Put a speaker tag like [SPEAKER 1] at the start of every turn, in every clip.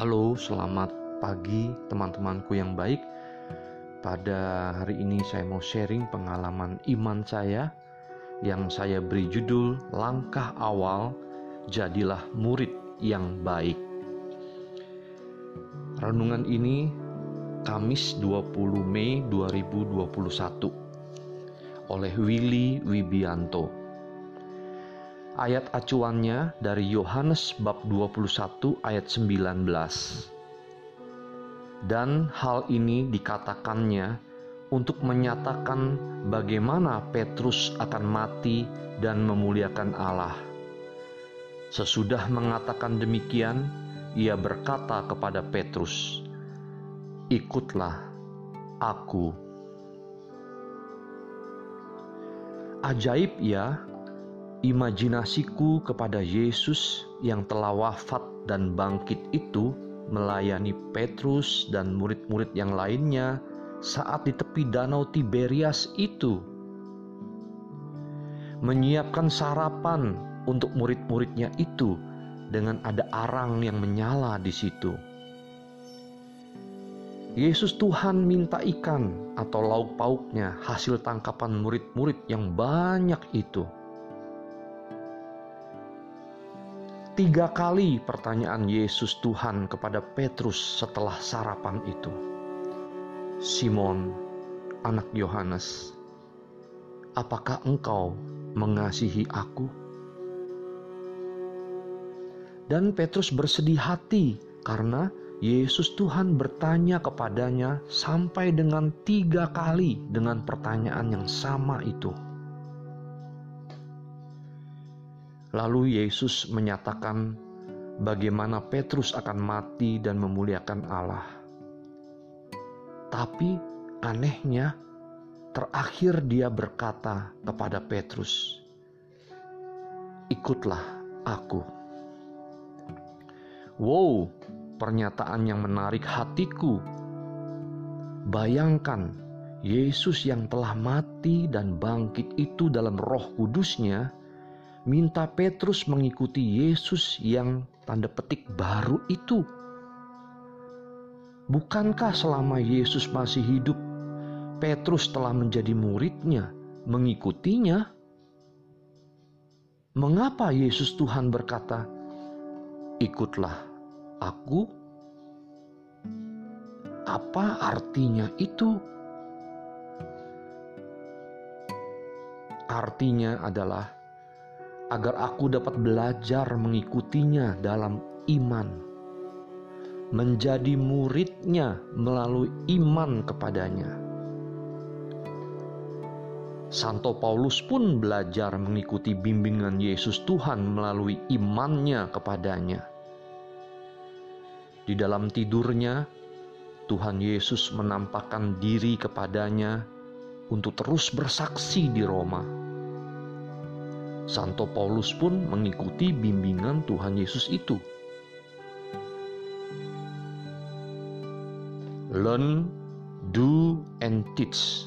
[SPEAKER 1] Halo, selamat pagi teman-temanku yang baik. Pada hari ini saya mau sharing pengalaman iman saya yang saya beri judul Langkah Awal Jadilah Murid yang Baik. Renungan ini Kamis 20 Mei 2021 oleh Willy Wibianto. Ayat acuannya dari Yohanes bab 21 ayat 19. Dan hal ini dikatakannya untuk menyatakan bagaimana Petrus akan mati dan memuliakan Allah. Sesudah mengatakan demikian, ia berkata kepada Petrus, "Ikutlah aku." Ajaib ya, imajinasiku kepada Yesus yang telah wafat dan bangkit itu melayani Petrus dan murid-murid yang lainnya saat di tepi danau Tiberias itu. Menyiapkan sarapan untuk murid-muridnya itu dengan ada arang yang menyala di situ. Yesus Tuhan minta ikan atau lauk pauknya hasil tangkapan murid-murid yang banyak itu Tiga kali pertanyaan Yesus Tuhan kepada Petrus setelah sarapan itu. Simon, anak Yohanes, apakah engkau mengasihi aku? Dan Petrus bersedih hati karena Yesus Tuhan bertanya kepadanya sampai dengan tiga kali dengan pertanyaan yang sama itu. Lalu Yesus menyatakan bagaimana Petrus akan mati dan memuliakan Allah. Tapi anehnya, terakhir dia berkata kepada Petrus, "Ikutlah aku." Wow, pernyataan yang menarik hatiku. Bayangkan Yesus yang telah mati dan bangkit itu dalam roh kudusnya minta Petrus mengikuti Yesus yang tanda petik baru itu. Bukankah selama Yesus masih hidup, Petrus telah menjadi muridnya, mengikutinya? Mengapa Yesus Tuhan berkata, "Ikutlah aku"? Apa artinya itu? Artinya adalah agar aku dapat belajar mengikutinya dalam iman, menjadi muridnya melalui iman kepadanya. Santo Paulus pun belajar mengikuti bimbingan Yesus Tuhan melalui imannya kepadanya. Di dalam tidurnya, Tuhan Yesus menampakkan diri kepadanya untuk terus bersaksi di Roma Santo Paulus pun mengikuti bimbingan Tuhan Yesus itu. Learn, do, and teach.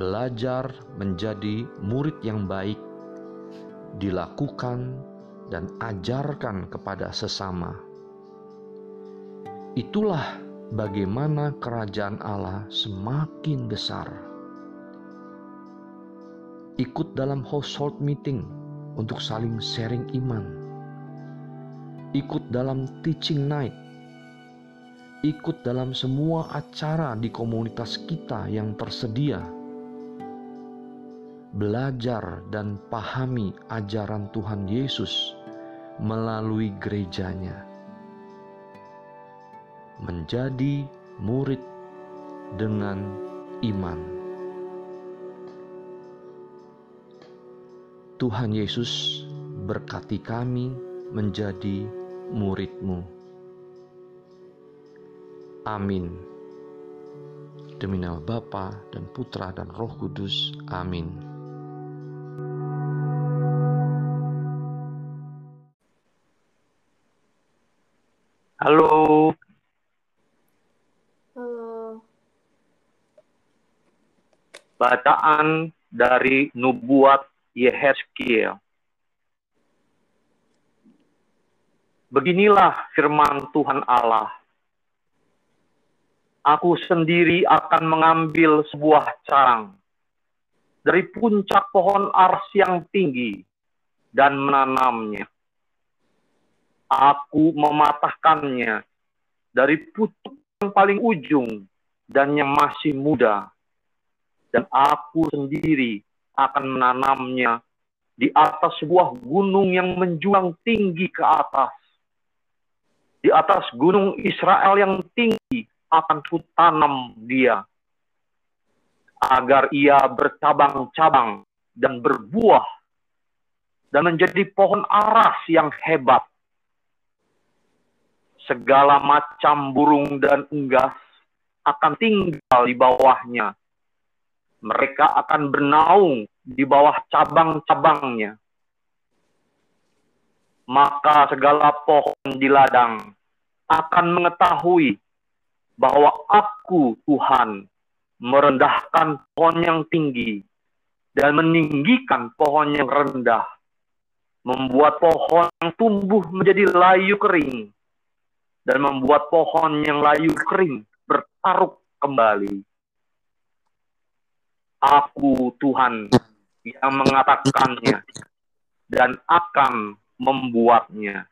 [SPEAKER 1] Belajar menjadi murid yang baik, dilakukan dan ajarkan kepada sesama. Itulah bagaimana kerajaan Allah semakin besar ikut dalam household meeting untuk saling sharing iman, ikut dalam teaching night, ikut dalam semua acara di komunitas kita yang tersedia, belajar dan pahami ajaran Tuhan Yesus melalui gerejanya, menjadi murid dengan iman. Tuhan Yesus berkati kami menjadi murid-Mu. Amin. Demi nama Bapa dan Putra dan Roh Kudus. Amin.
[SPEAKER 2] Halo.
[SPEAKER 3] Halo.
[SPEAKER 2] Bacaan dari Nubuat Yehezkiel. Beginilah firman Tuhan Allah. Aku sendiri akan mengambil sebuah carang dari puncak pohon ars yang tinggi dan menanamnya. Aku mematahkannya dari pucuk yang paling ujung dan yang masih muda. Dan aku sendiri akan menanamnya di atas sebuah gunung yang menjulang tinggi ke atas. Di atas gunung Israel yang tinggi akan kutanam dia agar ia bercabang-cabang dan berbuah dan menjadi pohon aras yang hebat. Segala macam burung dan unggas akan tinggal di bawahnya. Mereka akan bernaung di bawah cabang-cabangnya. Maka segala pohon di ladang akan mengetahui bahwa aku Tuhan merendahkan pohon yang tinggi dan meninggikan pohon yang rendah, membuat pohon yang tumbuh menjadi layu kering, dan membuat pohon yang layu kering bertaruk kembali. Aku Tuhan yang mengatakannya dan akan membuatnya.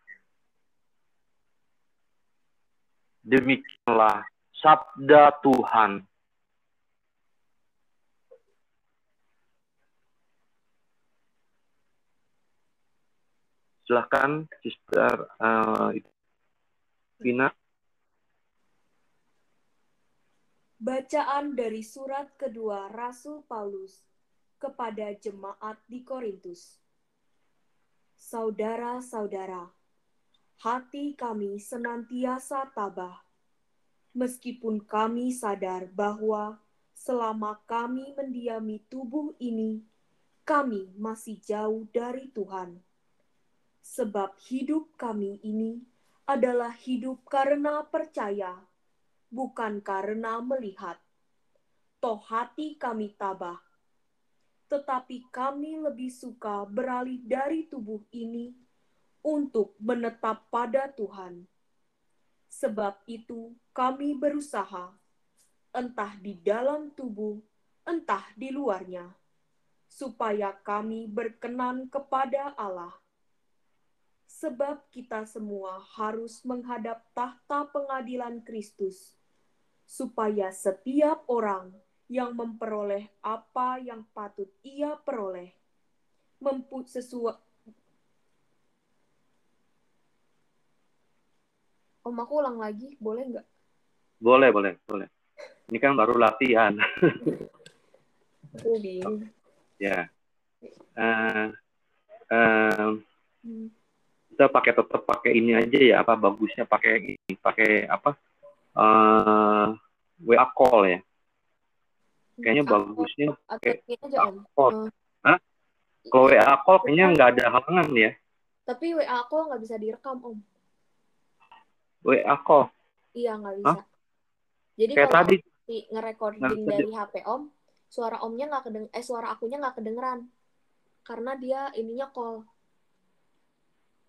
[SPEAKER 2] Demikianlah sabda Tuhan. Silahkan, Sister uh, Vina.
[SPEAKER 3] Bacaan dari surat kedua Rasul Paulus kepada jemaat di Korintus. Saudara-saudara, hati kami senantiasa tabah, meskipun kami sadar bahwa selama kami mendiami tubuh ini, kami masih jauh dari Tuhan sebab hidup kami ini adalah hidup karena percaya, bukan karena melihat. Toh hati kami tabah, tetapi kami lebih suka beralih dari tubuh ini untuk menetap pada Tuhan. Sebab itu kami berusaha, entah di dalam tubuh, entah di luarnya, supaya kami berkenan kepada Allah sebab kita semua harus menghadap tahta pengadilan Kristus, supaya setiap orang yang memperoleh apa yang patut ia peroleh, mempu sesuai. Om aku ulang lagi, boleh nggak?
[SPEAKER 2] Boleh, boleh, boleh. Ini kan baru latihan.
[SPEAKER 3] Aku bingung.
[SPEAKER 2] ya. Uh, uh, hmm kita pakai tetap pakai ini aja ya apa bagusnya pakai ini pakai apa uh, eh, WA call ya. Kayaknya atau, bagusnya WA call. Uh, kalau WA call kayaknya nggak ada halangan ya.
[SPEAKER 3] Tapi WA call nggak bisa direkam om.
[SPEAKER 2] WA call?
[SPEAKER 3] Iya nggak bisa. Hah? jadi
[SPEAKER 2] kayak
[SPEAKER 3] kalau
[SPEAKER 2] tadi.
[SPEAKER 3] ngerecording dari HP om suara omnya nggak kedeng eh suara akunya nggak kedengeran. Karena dia ininya call.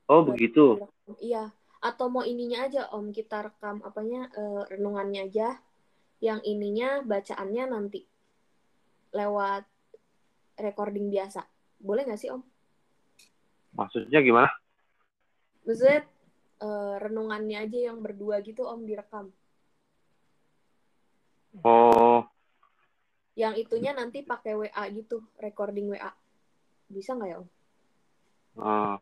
[SPEAKER 2] Oh begitu.
[SPEAKER 3] Iya. Atau mau ininya aja Om kita rekam apanya uh, renungannya aja. Yang ininya bacaannya nanti lewat recording biasa. Boleh nggak sih Om?
[SPEAKER 2] Maksudnya gimana?
[SPEAKER 3] Maksudnya uh, renungannya aja yang berdua gitu Om direkam.
[SPEAKER 2] Oh.
[SPEAKER 3] Yang itunya nanti pakai WA gitu, recording WA. Bisa nggak ya Om?
[SPEAKER 2] Uh,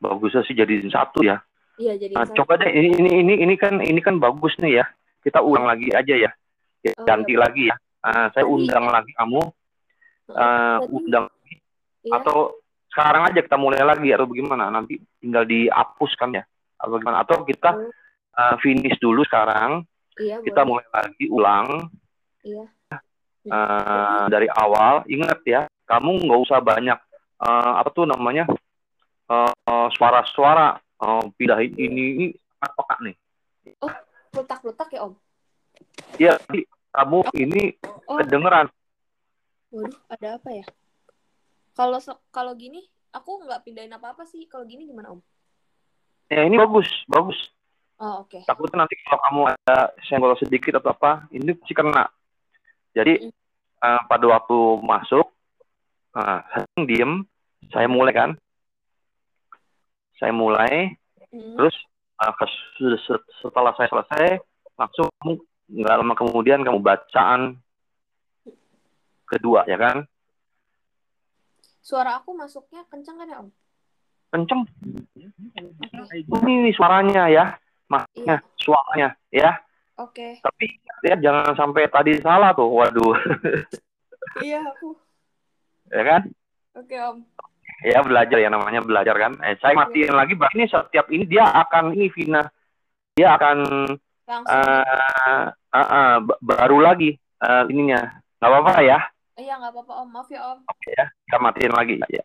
[SPEAKER 2] bagusnya sih jadi satu ya.
[SPEAKER 3] Iya jadi.
[SPEAKER 2] Nah, coba deh ini, ini ini ini kan ini kan bagus nih ya. Kita ulang lagi aja ya. ya oh, ganti iya. lagi ya. Nah, saya undang lagi kamu. Uh, undang iya. atau sekarang aja kita mulai lagi atau bagaimana? Nanti tinggal dihapuskan ya. Atau bagaimana? Atau kita uh, finish dulu sekarang.
[SPEAKER 3] Iya,
[SPEAKER 2] kita boleh. mulai lagi ulang.
[SPEAKER 3] Iya.
[SPEAKER 2] Uh, dari awal ingat ya, kamu nggak usah banyak uh, apa tuh namanya uh, suara-suara uh, pindahin ini ini sangat peka nih.
[SPEAKER 3] Oh, letak-letak ya Om?
[SPEAKER 2] Iya, kamu oh. ini oh. kedengeran.
[SPEAKER 3] Waduh, ada apa ya? Kalau kalau gini, aku nggak pindahin apa-apa sih. Kalau gini gimana Om?
[SPEAKER 2] Ya ini bagus, bagus.
[SPEAKER 3] Oh, oke.
[SPEAKER 2] Takutnya nanti kalau kamu ada senggol sedikit atau apa, ini pasti kena. Jadi eh, pada waktu masuk, nah, saya diem, saya mulai kan, saya mulai,
[SPEAKER 3] Hmm.
[SPEAKER 2] terus se- setelah saya selesai, langsung kamu nggak lama kemudian kamu bacaan kedua ya kan,
[SPEAKER 3] Suara aku masuknya kencang kan ya, Om?
[SPEAKER 2] kenceng.
[SPEAKER 3] Oke.
[SPEAKER 2] Ini suaranya ya, maksudnya
[SPEAKER 3] Iya.
[SPEAKER 2] suaranya ya.
[SPEAKER 3] Oke.
[SPEAKER 2] Tapi ya jangan sampai tadi salah tuh, waduh,
[SPEAKER 3] Iya, aku.
[SPEAKER 2] ya kan?
[SPEAKER 3] Oke, Om.
[SPEAKER 2] Ya belajar ya namanya belajar kan. Eh, saya matiin lagi berarti ini setiap ini dia akan ini Vina. Dia akan
[SPEAKER 3] Langsung.
[SPEAKER 2] eh eh, eh, ba- baru lagi eh, ininya. Nggak apa-apa ya?
[SPEAKER 3] Iya, nggak apa-apa, Om. Maaf ya, Om.
[SPEAKER 2] oke ya kita matiin lagi. Ya